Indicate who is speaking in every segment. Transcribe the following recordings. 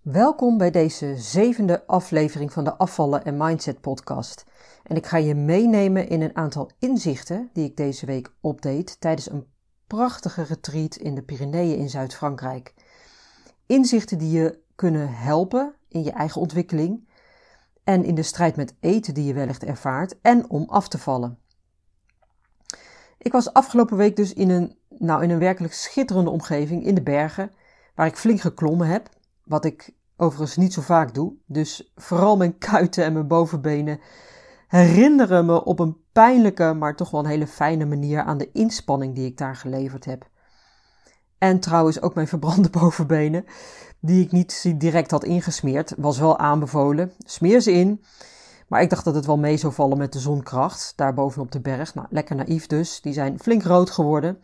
Speaker 1: Welkom bij deze zevende aflevering van de Afvallen en Mindset podcast. En ik ga je meenemen in een aantal inzichten die ik deze week opdeed tijdens een prachtige retreat in de Pyreneeën in Zuid-Frankrijk. Inzichten die je kunnen helpen in je eigen ontwikkeling en in de strijd met eten die je wellicht ervaart en om af te vallen. Ik was afgelopen week dus in een, nou, in een werkelijk schitterende omgeving in de bergen, waar ik flink geklommen heb, wat ik overigens niet zo vaak doe. Dus vooral mijn kuiten en mijn bovenbenen herinneren me op een pijnlijke, maar toch wel een hele fijne manier aan de inspanning die ik daar geleverd heb. En trouwens ook mijn verbrande bovenbenen, die ik niet direct had ingesmeerd, was wel aanbevolen. Smeer ze in. Maar ik dacht dat het wel mee zou vallen met de zonkracht, daar bovenop de berg. Nou, lekker naïef dus. Die zijn flink rood geworden.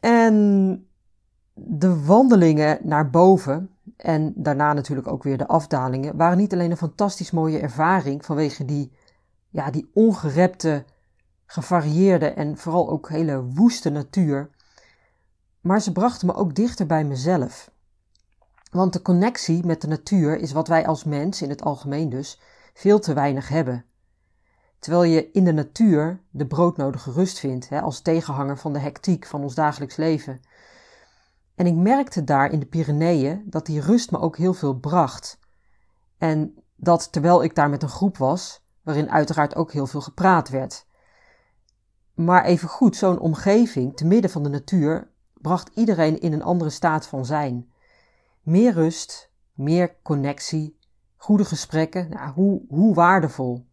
Speaker 1: En de wandelingen naar boven, en daarna natuurlijk ook weer de afdalingen, waren niet alleen een fantastisch mooie ervaring vanwege die, ja, die ongerepte, gevarieerde en vooral ook hele woeste natuur, maar ze brachten me ook dichter bij mezelf. Want de connectie met de natuur is wat wij als mens, in het algemeen dus, veel te weinig hebben. Terwijl je in de natuur de broodnodige rust vindt, hè, als tegenhanger van de hectiek van ons dagelijks leven. En ik merkte daar in de Pyreneeën dat die rust me ook heel veel bracht. En dat terwijl ik daar met een groep was, waarin uiteraard ook heel veel gepraat werd. Maar even goed, zo'n omgeving, te midden van de natuur, bracht iedereen in een andere staat van zijn. Meer rust, meer connectie, goede gesprekken, nou, hoe, hoe waardevol.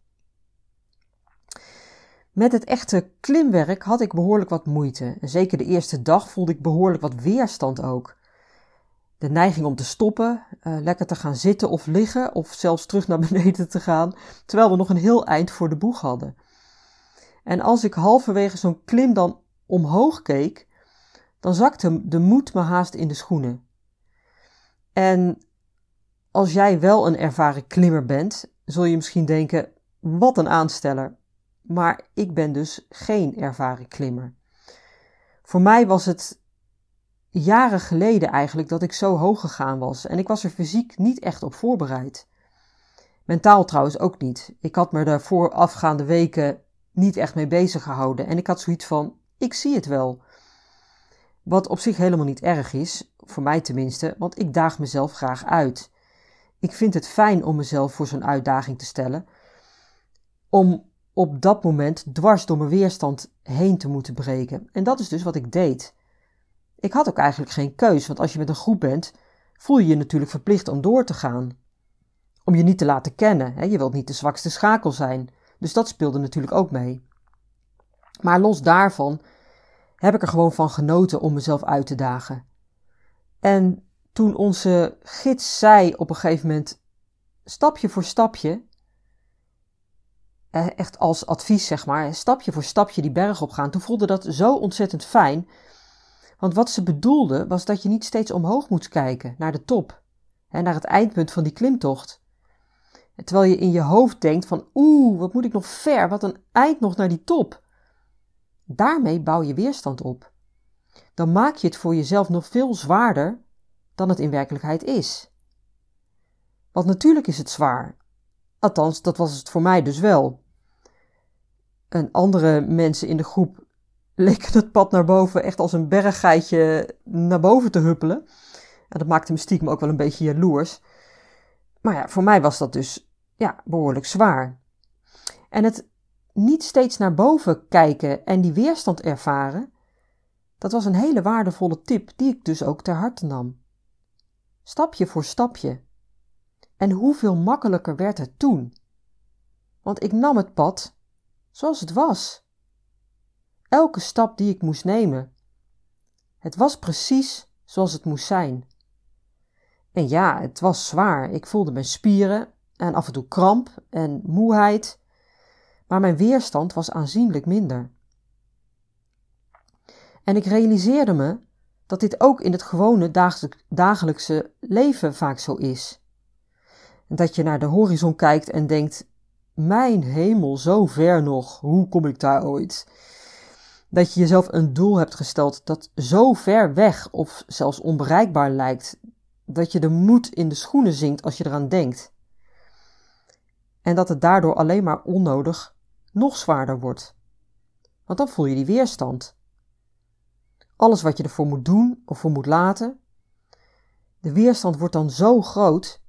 Speaker 1: Met het echte klimwerk had ik behoorlijk wat moeite. En zeker de eerste dag voelde ik behoorlijk wat weerstand ook. De neiging om te stoppen, uh, lekker te gaan zitten of liggen, of zelfs terug naar beneden te gaan, terwijl we nog een heel eind voor de boeg hadden. En als ik halverwege zo'n klim dan omhoog keek, dan zakte de moed me haast in de schoenen. En als jij wel een ervaren klimmer bent, zul je misschien denken: wat een aansteller. Maar ik ben dus geen ervaren klimmer. Voor mij was het jaren geleden eigenlijk dat ik zo hoog gegaan was en ik was er fysiek niet echt op voorbereid. Mentaal trouwens ook niet. Ik had me de voorafgaande weken niet echt mee bezig gehouden en ik had zoiets van: ik zie het wel. Wat op zich helemaal niet erg is, voor mij tenminste, want ik daag mezelf graag uit. Ik vind het fijn om mezelf voor zo'n uitdaging te stellen, om op dat moment dwars door mijn weerstand heen te moeten breken. En dat is dus wat ik deed. Ik had ook eigenlijk geen keus, want als je met een groep bent, voel je je natuurlijk verplicht om door te gaan. Om je niet te laten kennen, hè? je wilt niet de zwakste schakel zijn. Dus dat speelde natuurlijk ook mee. Maar los daarvan heb ik er gewoon van genoten om mezelf uit te dagen. En toen onze gids zei op een gegeven moment, stapje voor stapje, echt als advies, zeg maar, stapje voor stapje die berg opgaan. Toen voelde dat zo ontzettend fijn. Want wat ze bedoelde was dat je niet steeds omhoog moet kijken, naar de top, hè, naar het eindpunt van die klimtocht. Terwijl je in je hoofd denkt van oeh, wat moet ik nog ver, wat een eind nog naar die top. Daarmee bouw je weerstand op. Dan maak je het voor jezelf nog veel zwaarder dan het in werkelijkheid is. Want natuurlijk is het zwaar. Althans, dat was het voor mij dus wel en andere mensen in de groep leken het pad naar boven echt als een berggeitje naar boven te huppelen. En dat maakte me stiekem ook wel een beetje jaloers. Maar ja, voor mij was dat dus ja, behoorlijk zwaar. En het niet steeds naar boven kijken en die weerstand ervaren, dat was een hele waardevolle tip die ik dus ook ter harte nam. Stapje voor stapje. En hoeveel makkelijker werd het toen? Want ik nam het pad zoals het was. Elke stap die ik moest nemen. Het was precies zoals het moest zijn. En ja, het was zwaar. Ik voelde mijn spieren en af en toe kramp en moeheid. Maar mijn weerstand was aanzienlijk minder. En ik realiseerde me dat dit ook in het gewone dagelijkse leven vaak zo is. Dat je naar de horizon kijkt en denkt: Mijn hemel, zo ver nog, hoe kom ik daar ooit? Dat je jezelf een doel hebt gesteld dat zo ver weg of zelfs onbereikbaar lijkt, dat je de moed in de schoenen zinkt als je eraan denkt. En dat het daardoor alleen maar onnodig nog zwaarder wordt. Want dan voel je die weerstand. Alles wat je ervoor moet doen of voor moet laten. De weerstand wordt dan zo groot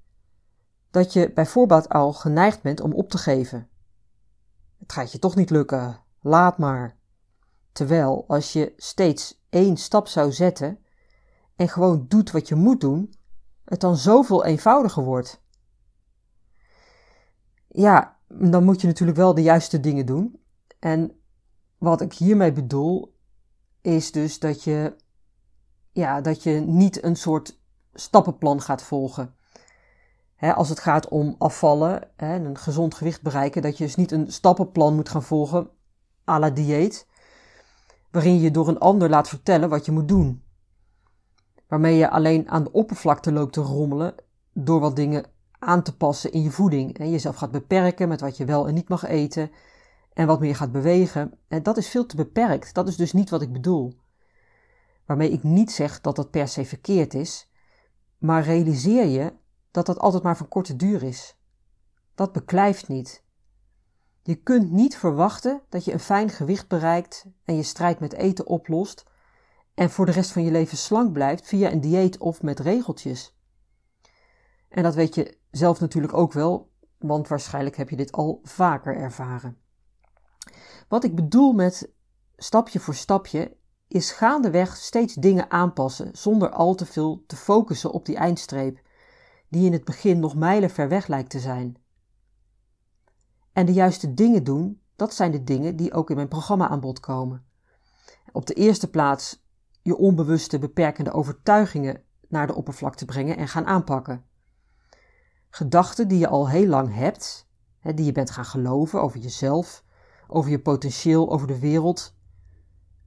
Speaker 1: dat je bijvoorbeeld al geneigd bent om op te geven. Het gaat je toch niet lukken, laat maar. Terwijl als je steeds één stap zou zetten en gewoon doet wat je moet doen, het dan zoveel eenvoudiger wordt. Ja, dan moet je natuurlijk wel de juiste dingen doen. En wat ik hiermee bedoel, is dus dat je, ja, dat je niet een soort stappenplan gaat volgen. Als het gaat om afvallen en een gezond gewicht bereiken, dat je dus niet een stappenplan moet gaan volgen à la dieet, waarin je door een ander laat vertellen wat je moet doen. Waarmee je alleen aan de oppervlakte loopt te rommelen door wat dingen aan te passen in je voeding. En jezelf gaat beperken met wat je wel en niet mag eten en wat meer gaat bewegen. En dat is veel te beperkt. Dat is dus niet wat ik bedoel. Waarmee ik niet zeg dat dat per se verkeerd is, maar realiseer je dat dat altijd maar van korte duur is. Dat beklijft niet. Je kunt niet verwachten dat je een fijn gewicht bereikt en je strijd met eten oplost en voor de rest van je leven slank blijft via een dieet of met regeltjes. En dat weet je zelf natuurlijk ook wel, want waarschijnlijk heb je dit al vaker ervaren. Wat ik bedoel met stapje voor stapje is gaandeweg steeds dingen aanpassen zonder al te veel te focussen op die eindstreep, die in het begin nog mijlen ver weg lijkt te zijn. En de juiste dingen doen, dat zijn de dingen die ook in mijn programma aan bod komen. Op de eerste plaats je onbewuste beperkende overtuigingen naar de oppervlakte brengen en gaan aanpakken. Gedachten die je al heel lang hebt, die je bent gaan geloven over jezelf, over je potentieel, over de wereld,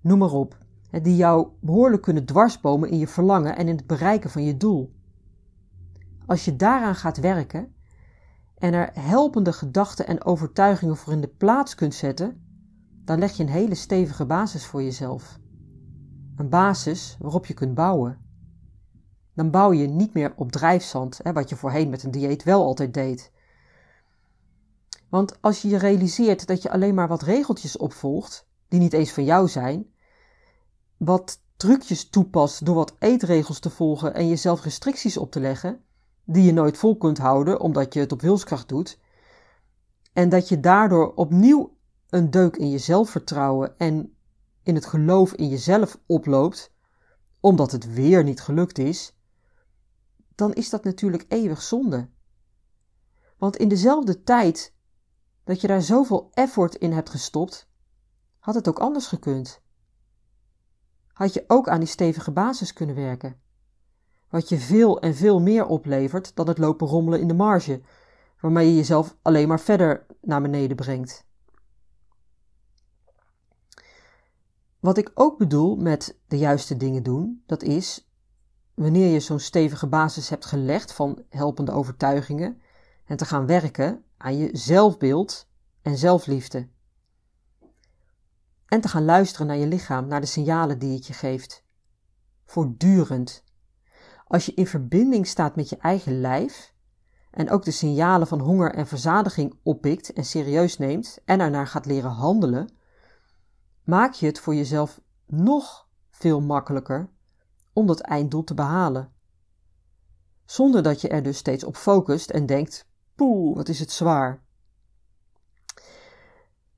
Speaker 1: noem maar op, die jou behoorlijk kunnen dwarsbomen in je verlangen en in het bereiken van je doel. Als je daaraan gaat werken en er helpende gedachten en overtuigingen voor in de plaats kunt zetten, dan leg je een hele stevige basis voor jezelf. Een basis waarop je kunt bouwen. Dan bouw je niet meer op drijfzand, hè, wat je voorheen met een dieet wel altijd deed. Want als je je realiseert dat je alleen maar wat regeltjes opvolgt, die niet eens van jou zijn, wat trucjes toepast door wat eetregels te volgen en jezelf restricties op te leggen, die je nooit vol kunt houden omdat je het op wilskracht doet, en dat je daardoor opnieuw een deuk in je zelfvertrouwen en in het geloof in jezelf oploopt, omdat het weer niet gelukt is, dan is dat natuurlijk eeuwig zonde. Want in dezelfde tijd dat je daar zoveel effort in hebt gestopt, had het ook anders gekund. Had je ook aan die stevige basis kunnen werken. Wat je veel en veel meer oplevert dan het lopen rommelen in de marge, waarmee je jezelf alleen maar verder naar beneden brengt. Wat ik ook bedoel met de juiste dingen doen, dat is wanneer je zo'n stevige basis hebt gelegd van helpende overtuigingen en te gaan werken aan je zelfbeeld en zelfliefde. En te gaan luisteren naar je lichaam, naar de signalen die het je geeft. Voortdurend. Als je in verbinding staat met je eigen lijf en ook de signalen van honger en verzadiging oppikt en serieus neemt en ernaar gaat leren handelen, maak je het voor jezelf nog veel makkelijker om dat einddoel te behalen. Zonder dat je er dus steeds op focust en denkt: poeh, wat is het zwaar.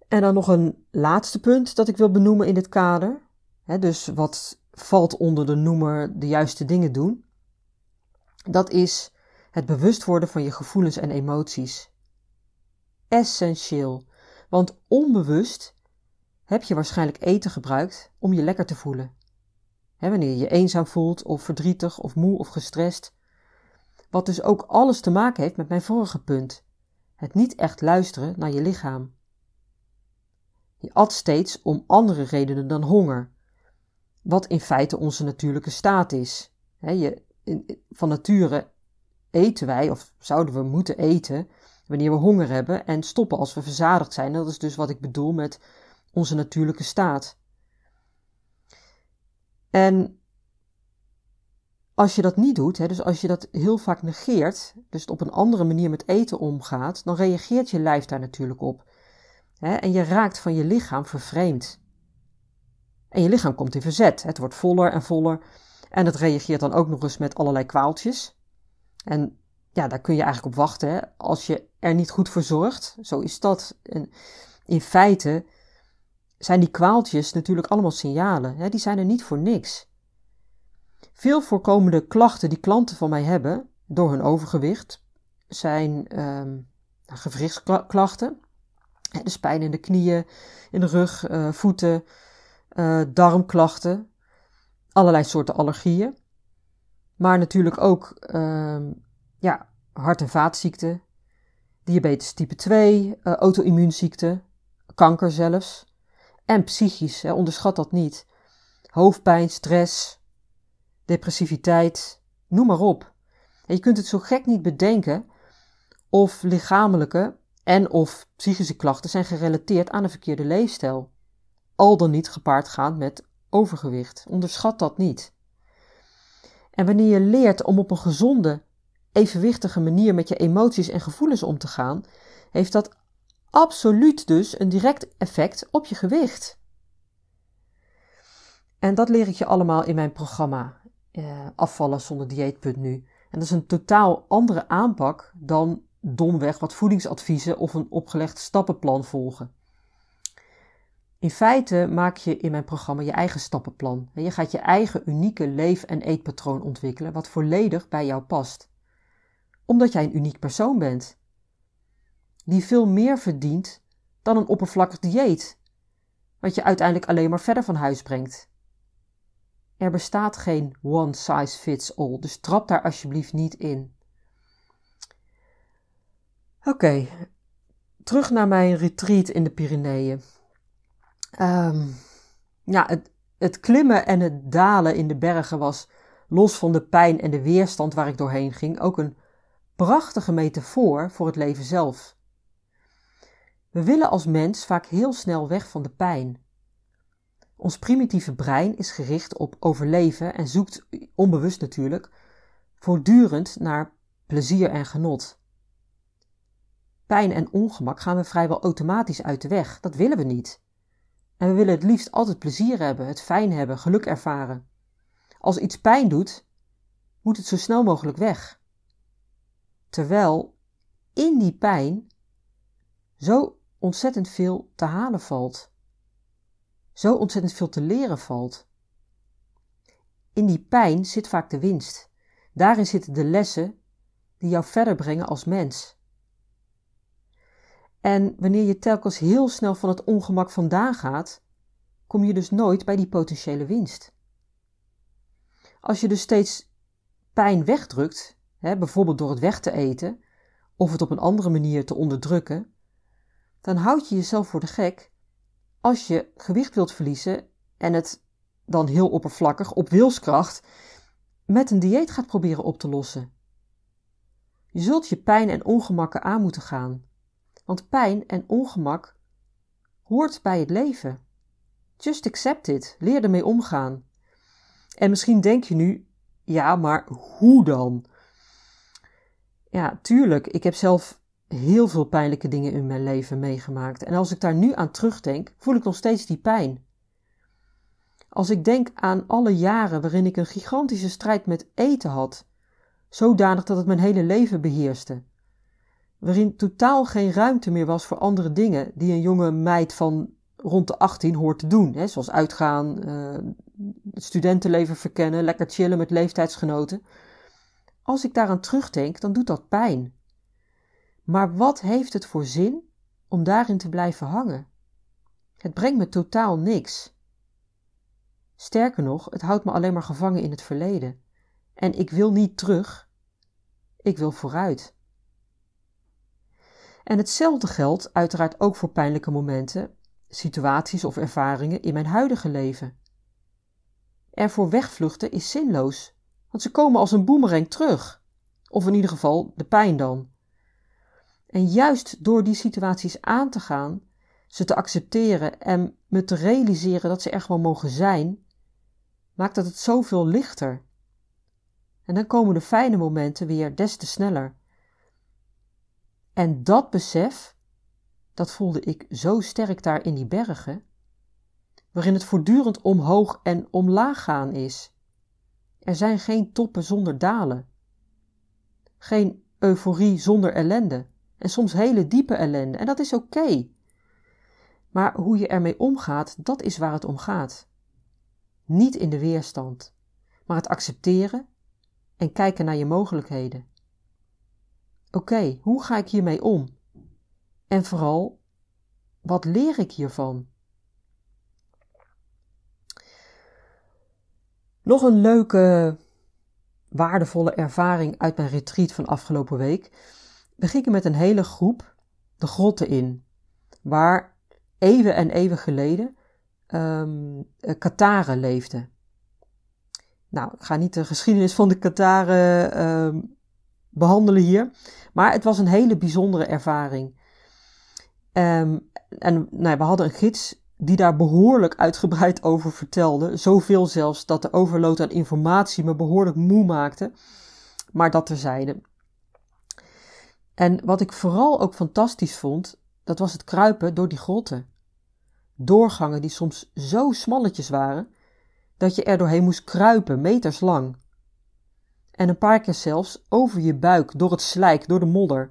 Speaker 1: En dan nog een laatste punt dat ik wil benoemen in dit kader. dus wat valt onder de noemer de juiste dingen doen. Dat is het bewust worden van je gevoelens en emoties. Essentieel, want onbewust heb je waarschijnlijk eten gebruikt om je lekker te voelen. wanneer je je eenzaam voelt, of verdrietig, of moe of gestrest. Wat dus ook alles te maken heeft met mijn vorige punt: het niet echt luisteren naar je lichaam. Je at steeds om andere redenen dan honger. wat in feite onze natuurlijke staat is. je, van nature eten wij, of zouden we moeten eten, wanneer we honger hebben en stoppen als we verzadigd zijn. Dat is dus wat ik bedoel met onze natuurlijke staat. En als je dat niet doet, hè, dus als je dat heel vaak negeert, dus op een andere manier met eten omgaat, dan reageert je lijf daar natuurlijk op. Hè, en je raakt van je lichaam vervreemd. En je lichaam komt in verzet. Het wordt voller en voller. En het reageert dan ook nog eens met allerlei kwaaltjes. En ja, daar kun je eigenlijk op wachten. Als je er niet goed voor zorgt, zo is dat. En in feite zijn die kwaaltjes natuurlijk allemaal signalen. Hè? Die zijn er niet voor niks. Veel voorkomende klachten die klanten van mij hebben door hun overgewicht zijn um, gewrichtsklachten. Dus pijn in de knieën, in de rug, uh, voeten, uh, darmklachten, allerlei soorten allergieën. Maar natuurlijk ook uh, ja, hart- en vaatziekten, diabetes type 2, uh, eh, auto-immuunziekten, kanker zelfs. En psychisch, hè, onderschat dat niet. Hoofdpijn, stress, depressiviteit, noem maar op. En je kunt het zo gek niet bedenken of lichamelijke en of psychische klachten zijn gerelateerd aan een verkeerde leefstijl. Al dan niet gepaard gaan met overgewicht. Onderschat dat niet. En wanneer je leert om op een gezonde, evenwichtige manier met je emoties en gevoelens om te gaan, heeft dat absoluut dus een direct effect op je gewicht. En dat leer ik je allemaal in mijn programma eh, Afvallen zonder dieet.nu. En dat is een totaal andere aanpak dan domweg wat voedingsadviezen of een opgelegd stappenplan volgen. In feite maak je in mijn programma je eigen stappenplan. Je gaat je eigen unieke leef- en eetpatroon ontwikkelen wat volledig bij jou past. Omdat jij een uniek persoon bent. Die veel meer verdient dan een oppervlakkig dieet, wat je uiteindelijk alleen maar verder van huis brengt. Er bestaat geen one size fits all, dus trap daar alsjeblieft niet in. Oké, terug naar mijn retreat in de Pyreneeën. Um, ja, het, het klimmen en het dalen in de bergen was, los van de pijn en de weerstand waar ik doorheen ging, ook een prachtige metafoor voor het leven zelf. We willen als mens vaak heel snel weg van de pijn. Ons primitieve brein is gericht op overleven en zoekt, onbewust natuurlijk, voortdurend naar plezier en genot. Pijn en ongemak gaan we vrijwel automatisch uit de weg. Dat willen we niet. En we willen het liefst altijd plezier hebben, het fijn hebben, geluk ervaren. Als iets pijn doet, moet het zo snel mogelijk weg. Terwijl in die pijn zo ontzettend veel te halen valt. Zo ontzettend veel te leren valt. In die pijn zit vaak de winst. Daarin zitten de lessen die jou verder brengen als mens. En wanneer je telkens heel snel van het ongemak vandaan gaat, kom je dus nooit bij die potentiële winst. Als je dus steeds pijn wegdrukt, hè, bijvoorbeeld door het weg te eten of het op een andere manier te onderdrukken, dan houd je jezelf voor de gek als je gewicht wilt verliezen en het dan heel oppervlakkig op wilskracht met een dieet gaat proberen op te lossen. Je zult je pijn en ongemakken aan moeten gaan. Want pijn en ongemak hoort bij het leven. Just accept it. Leer ermee omgaan. En misschien denk je nu, ja, maar hoe dan? Ja, tuurlijk. Ik heb zelf heel veel pijnlijke dingen in mijn leven meegemaakt. En als ik daar nu aan terugdenk, voel ik nog steeds die pijn. Als ik denk aan alle jaren waarin ik een gigantische strijd met eten had, zodanig dat het mijn hele leven beheerste waarin totaal geen ruimte meer was voor andere dingen die een jonge meid van rond de 18 hoort te doen. Hè, zoals uitgaan, uh, het studentenleven verkennen, lekker chillen met leeftijdsgenoten. Als ik daaraan terugdenk, dan doet dat pijn. Maar wat heeft het voor zin om daarin te blijven hangen? Het brengt me totaal niks. Sterker nog, het houdt me alleen maar gevangen in het verleden. En ik wil niet terug, ik wil vooruit. En hetzelfde geldt uiteraard ook voor pijnlijke momenten, situaties of ervaringen in mijn huidige leven. ervoor wegvluchten is zinloos, want ze komen als een boemerang terug. Of in ieder geval de pijn dan. En juist door die situaties aan te gaan, ze te accepteren en me te realiseren dat ze er gewoon mogen zijn, maakt dat het zoveel lichter. En dan komen de fijne momenten weer des te sneller. En dat besef, dat voelde ik zo sterk daar in die bergen, waarin het voortdurend omhoog en omlaag gaan is. Er zijn geen toppen zonder dalen, geen euforie zonder ellende en soms hele diepe ellende en dat is oké. Maar hoe je ermee omgaat, dat is waar het om gaat. Niet in de weerstand, maar het accepteren en kijken naar je mogelijkheden. Oké, hoe ga ik hiermee om? En vooral, wat leer ik hiervan? Nog een leuke, waardevolle ervaring uit mijn retreat van afgelopen week. We gingen met een hele groep de grotten in, waar eeuwen en eeuwen geleden um, Kataren leefden. Nou, ik ga niet de geschiedenis van de Kataren um, behandelen hier, maar het was een hele bijzondere ervaring. Um, en nou, we hadden een gids die daar behoorlijk uitgebreid over vertelde. Zoveel zelfs dat de overload aan informatie me behoorlijk moe maakte. Maar dat terzijde. En wat ik vooral ook fantastisch vond, dat was het kruipen door die grotten. Doorgangen die soms zo smalletjes waren, dat je er doorheen moest kruipen, meters lang. En een paar keer zelfs over je buik, door het slijk, door de modder.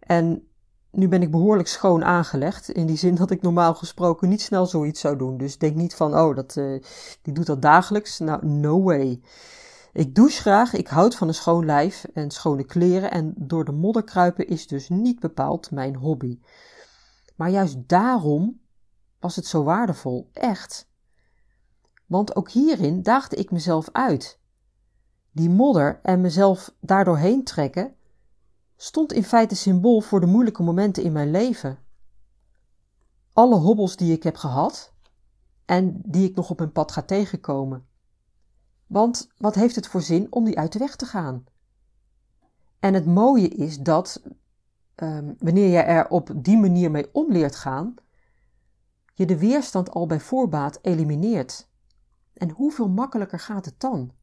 Speaker 1: En nu ben ik behoorlijk schoon aangelegd. In die zin dat ik normaal gesproken niet snel zoiets zou doen. Dus denk niet van, oh, dat, uh, die doet dat dagelijks. Nou, no way. Ik douche graag, ik houd van een schoon lijf en schone kleren. En door de modder kruipen is dus niet bepaald mijn hobby. Maar juist daarom was het zo waardevol, echt. Want ook hierin daagde ik mezelf uit. Die modder en mezelf daardoorheen trekken stond in feite symbool voor de moeilijke momenten in mijn leven. Alle hobbels die ik heb gehad en die ik nog op mijn pad ga tegenkomen. Want wat heeft het voor zin om die uit de weg te gaan? En het mooie is dat um, wanneer je er op die manier mee om leert gaan, je de weerstand al bij voorbaat elimineert. En hoeveel makkelijker gaat het dan?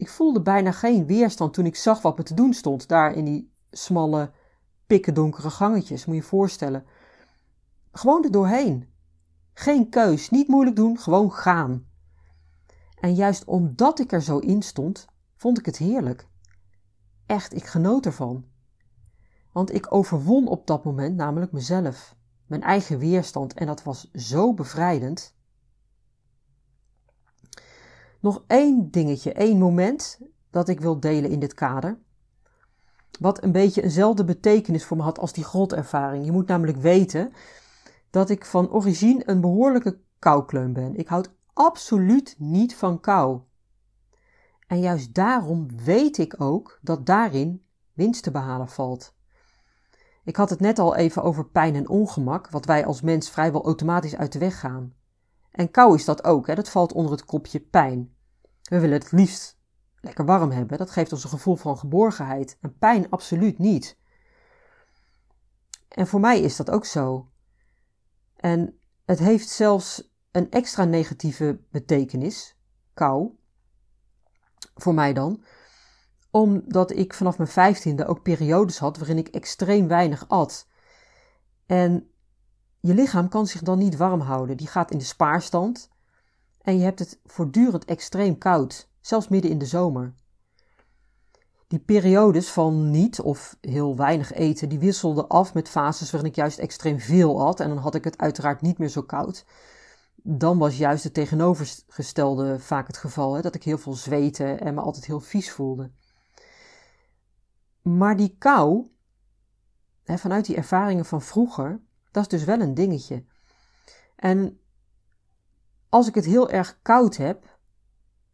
Speaker 1: Ik voelde bijna geen weerstand toen ik zag wat me te doen stond daar in die smalle, pikkendonkere gangetjes, moet je je voorstellen. Gewoon er doorheen. Geen keus, niet moeilijk doen, gewoon gaan. En juist omdat ik er zo in stond, vond ik het heerlijk. Echt, ik genoot ervan. Want ik overwon op dat moment namelijk mezelf, mijn eigen weerstand en dat was zo bevrijdend. Nog één dingetje, één moment dat ik wil delen in dit kader. Wat een beetje eenzelfde betekenis voor me had als die grotervaring. Je moet namelijk weten dat ik van origine een behoorlijke koukleun ben. Ik houd absoluut niet van kou. En juist daarom weet ik ook dat daarin winst te behalen valt. Ik had het net al even over pijn en ongemak, wat wij als mens vrijwel automatisch uit de weg gaan. En kou is dat ook, hè? dat valt onder het kopje pijn. We willen het liefst lekker warm hebben. Dat geeft ons een gevoel van geborgenheid. En pijn absoluut niet. En voor mij is dat ook zo. En het heeft zelfs een extra negatieve betekenis, kou, voor mij dan, omdat ik vanaf mijn vijftiende ook periodes had waarin ik extreem weinig at. En je lichaam kan zich dan niet warm houden, die gaat in de spaarstand en je hebt het voortdurend extreem koud zelfs midden in de zomer. Die periodes van niet of heel weinig eten, die wisselden af met fases waarin ik juist extreem veel at en dan had ik het uiteraard niet meer zo koud. Dan was juist het tegenovergestelde vaak het geval, hè, dat ik heel veel zweette en me altijd heel vies voelde. Maar die kou, hè, vanuit die ervaringen van vroeger, dat is dus wel een dingetje. En als ik het heel erg koud heb,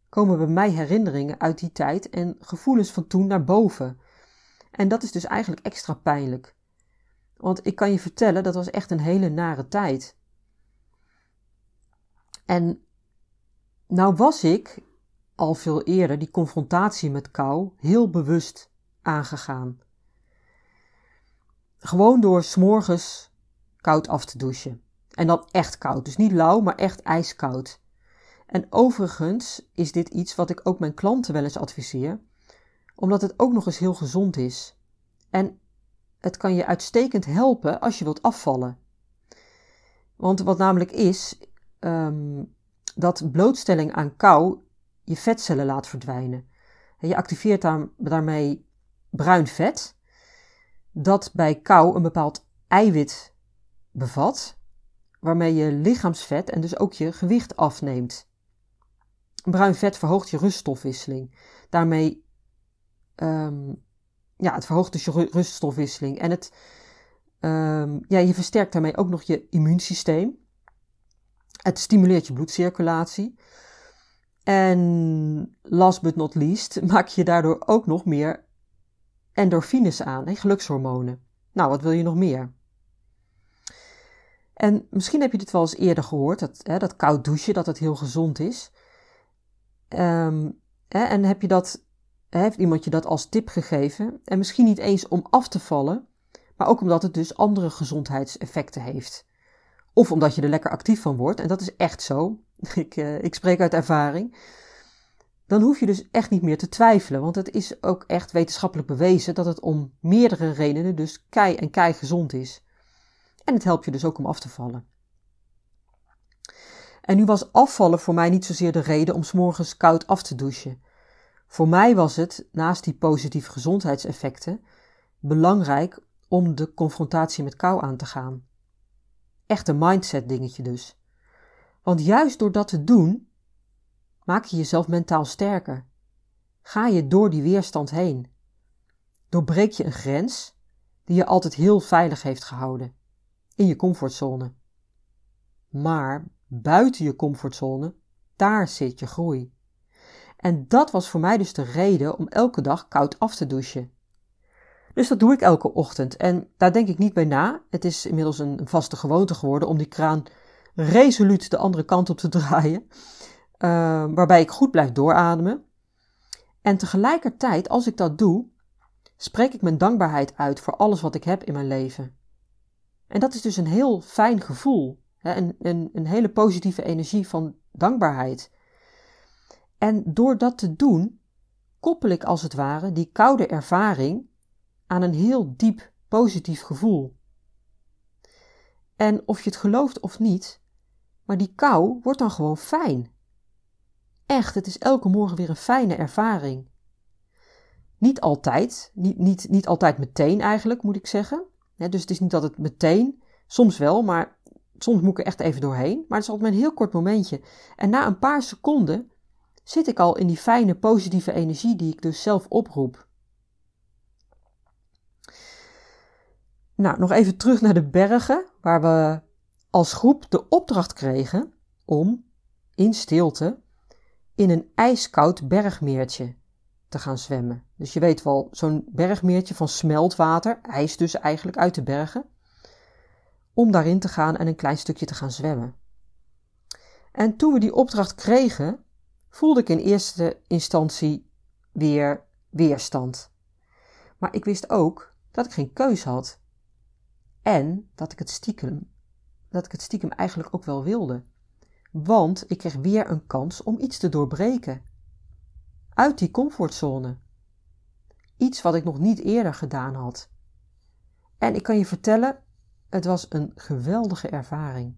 Speaker 1: komen bij mij herinneringen uit die tijd en gevoelens van toen naar boven. En dat is dus eigenlijk extra pijnlijk. Want ik kan je vertellen, dat was echt een hele nare tijd. En nou was ik al veel eerder die confrontatie met kou heel bewust aangegaan. Gewoon door s'morgens koud af te douchen. En dan echt koud. Dus niet lauw, maar echt ijskoud. En overigens is dit iets wat ik ook mijn klanten wel eens adviseer, omdat het ook nog eens heel gezond is. En het kan je uitstekend helpen als je wilt afvallen. Want wat namelijk is, um, dat blootstelling aan kou je vetcellen laat verdwijnen. Je activeert daarmee bruin vet, dat bij kou een bepaald eiwit bevat, waarmee je lichaamsvet en dus ook je gewicht afneemt. Bruin vet verhoogt je ruststofwisseling. Daarmee, um, ja, het verhoogt dus je ruststofwisseling en het, um, ja, je versterkt daarmee ook nog je immuunsysteem. Het stimuleert je bloedcirculatie. En last but not least maak je daardoor ook nog meer endorfines aan, hè, gelukshormonen. Nou, wat wil je nog meer? En misschien heb je dit wel eens eerder gehoord, dat, hè, dat koud douchen, dat het heel gezond is. Um, hè, en heb je dat, heeft iemand je dat als tip gegeven? En misschien niet eens om af te vallen, maar ook omdat het dus andere gezondheidseffecten heeft. Of omdat je er lekker actief van wordt, en dat is echt zo. Ik, uh, ik spreek uit ervaring dan hoef je dus echt niet meer te twijfelen. Want het is ook echt wetenschappelijk bewezen dat het om meerdere redenen dus kei en kei gezond is. En het helpt je dus ook om af te vallen. En nu was afvallen voor mij niet zozeer de reden om s'morgens koud af te douchen. Voor mij was het, naast die positieve gezondheidseffecten, belangrijk om de confrontatie met kou aan te gaan. Echt een mindset dingetje dus. Want juist door dat te doen, Maak je jezelf mentaal sterker. Ga je door die weerstand heen. Doorbreek je een grens die je altijd heel veilig heeft gehouden, in je comfortzone. Maar buiten je comfortzone, daar zit je groei. En dat was voor mij dus de reden om elke dag koud af te douchen. Dus dat doe ik elke ochtend en daar denk ik niet bij na. Het is inmiddels een vaste gewoonte geworden om die kraan resoluut de andere kant op te draaien. Ehm, waarbij ik goed blijf doorademen. En tegelijkertijd, als ik dat doe, spreek ik mijn dankbaarheid uit voor alles wat ik heb in mijn leven. En dat is dus een heel fijn gevoel, hè? Een, een, een hele positieve energie van dankbaarheid. En door dat te doen, koppel ik als het ware die koude ervaring aan een heel diep positief gevoel. En of je het gelooft of niet, maar die kou wordt dan gewoon fijn. Echt, het is elke morgen weer een fijne ervaring. Niet altijd, niet, niet, niet altijd meteen eigenlijk, moet ik zeggen. Dus het is niet dat het meteen, soms wel, maar soms moet ik er echt even doorheen. Maar het is altijd een heel kort momentje. En na een paar seconden zit ik al in die fijne, positieve energie die ik dus zelf oproep. Nou, nog even terug naar de bergen, waar we als groep de opdracht kregen om in stilte in een ijskoud bergmeertje te gaan zwemmen. Dus je weet wel, zo'n bergmeertje van smeltwater, ijs dus eigenlijk uit de bergen, om daarin te gaan en een klein stukje te gaan zwemmen. En toen we die opdracht kregen, voelde ik in eerste instantie weer weerstand. Maar ik wist ook dat ik geen keus had. En dat ik het stiekem, dat ik het stiekem eigenlijk ook wel wilde want ik kreeg weer een kans om iets te doorbreken. Uit die comfortzone. Iets wat ik nog niet eerder gedaan had. En ik kan je vertellen, het was een geweldige ervaring.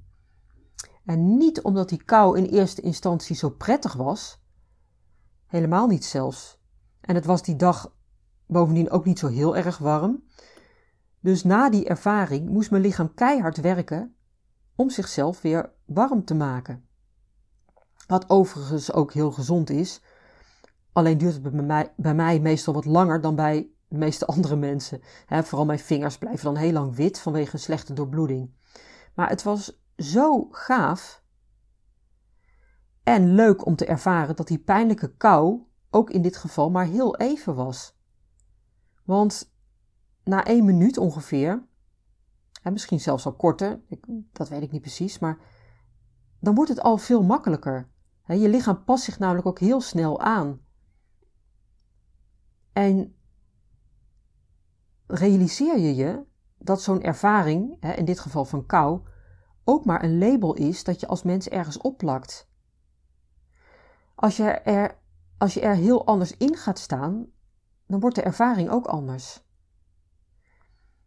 Speaker 1: En niet omdat die kou in eerste instantie zo prettig was, helemaal niet zelfs. En het was die dag bovendien ook niet zo heel erg warm. Dus na die ervaring moest mijn lichaam keihard werken om zichzelf weer warm te maken. Wat overigens ook heel gezond is. Alleen duurt het bij mij, meestal wat langer dan bij de meeste andere mensen. vooral mijn vingers blijven dan heel lang wit vanwege een slechte doorbloeding. Maar het was zo gaaf en leuk om te ervaren dat die pijnlijke kou ook in dit geval maar heel even was. Want na één minuut ongeveer, en misschien zelfs al korter, dat weet ik niet precies, maar dan wordt het al veel makkelijker Je lichaam past zich namelijk ook heel snel aan. En realiseer je je dat zo'n ervaring, in dit geval van kou, ook maar een label is dat je als mens ergens opplakt. Als je er, als je er heel anders in gaat staan, dan wordt de ervaring ook anders.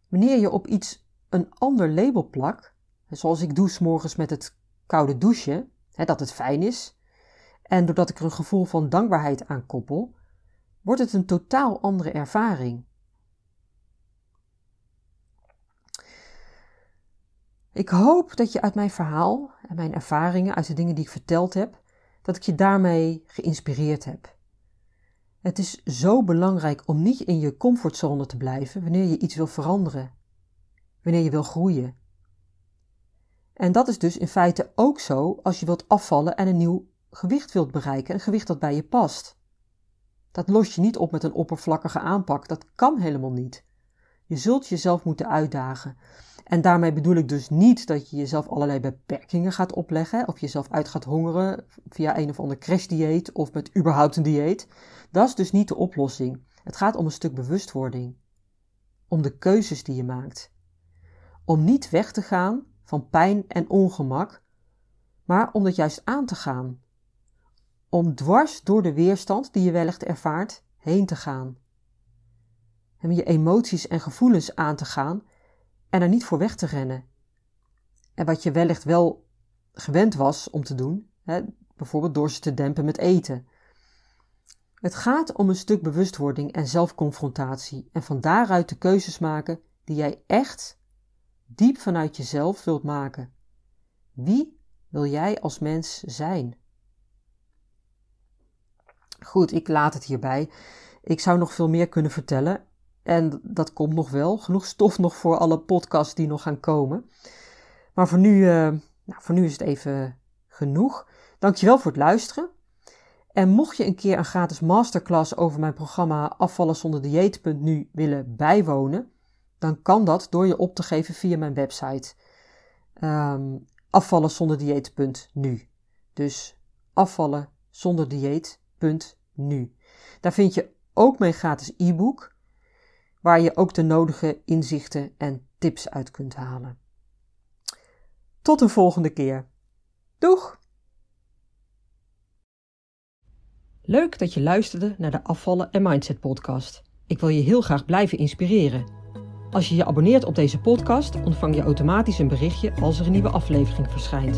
Speaker 1: Wanneer je op iets een ander label plakt, zoals ik doe morgens met het koude douchen, dat het fijn is, en doordat ik er een gevoel van dankbaarheid aan koppel, wordt het een totaal andere ervaring. Ik hoop dat je uit mijn verhaal en mijn ervaringen, uit de dingen die ik verteld heb, dat ik je daarmee geïnspireerd heb. Het is zo belangrijk om niet in je comfortzone te blijven wanneer je iets wil veranderen, wanneer je wil groeien. En dat is dus in feite ook zo als je wilt afvallen en een nieuw gewicht wilt bereiken, een gewicht dat bij je past. Dat los je niet op met een oppervlakkige aanpak, dat kan helemaal niet. Je zult jezelf moeten uitdagen. En daarmee bedoel ik dus niet dat je jezelf allerlei beperkingen gaat opleggen of jezelf uit gaat hongeren via een of ander crashdieet of met überhaupt een dieet. Dat is dus niet de oplossing. Het gaat om een stuk bewustwording. Om de keuzes die je maakt. Om niet weg te gaan van pijn en ongemak, maar om het juist aan te gaan. Om dwars door de weerstand die je wellicht ervaart heen te gaan. En je emoties en gevoelens aan te gaan en er niet voor weg te rennen. En wat je wellicht wel gewend was om te doen, hè, bijvoorbeeld door ze te dempen met eten. Het gaat om een stuk bewustwording en zelfconfrontatie en van daaruit de keuzes maken die jij echt diep vanuit jezelf wilt maken. Wie wil jij als mens zijn? Goed, ik laat het hierbij. Ik zou nog veel meer kunnen vertellen en dat komt nog wel. Genoeg stof nog voor alle podcasts die nog gaan komen. Maar voor nu, uh, nou, voor nu is het even genoeg. Dankjewel voor het luisteren. En mocht je een keer een gratis masterclass over mijn programma Afvallen zonder dieet.nu willen bijwonen, dan kan dat door je op te geven via mijn website. Um, afvallen zonder dieet.nu. Dus afvallen zonder dieet.nu. Daar vind je ook mijn gratis e-book waar je ook de nodige inzichten en tips uit kunt halen. Tot een volgende keer. Doeg! Leuk dat je luisterde naar de Afvallen en Mindset podcast. Ik wil je heel graag blijven inspireren. Als je je abonneert op deze podcast, ontvang je automatisch een berichtje als er een nieuwe aflevering verschijnt.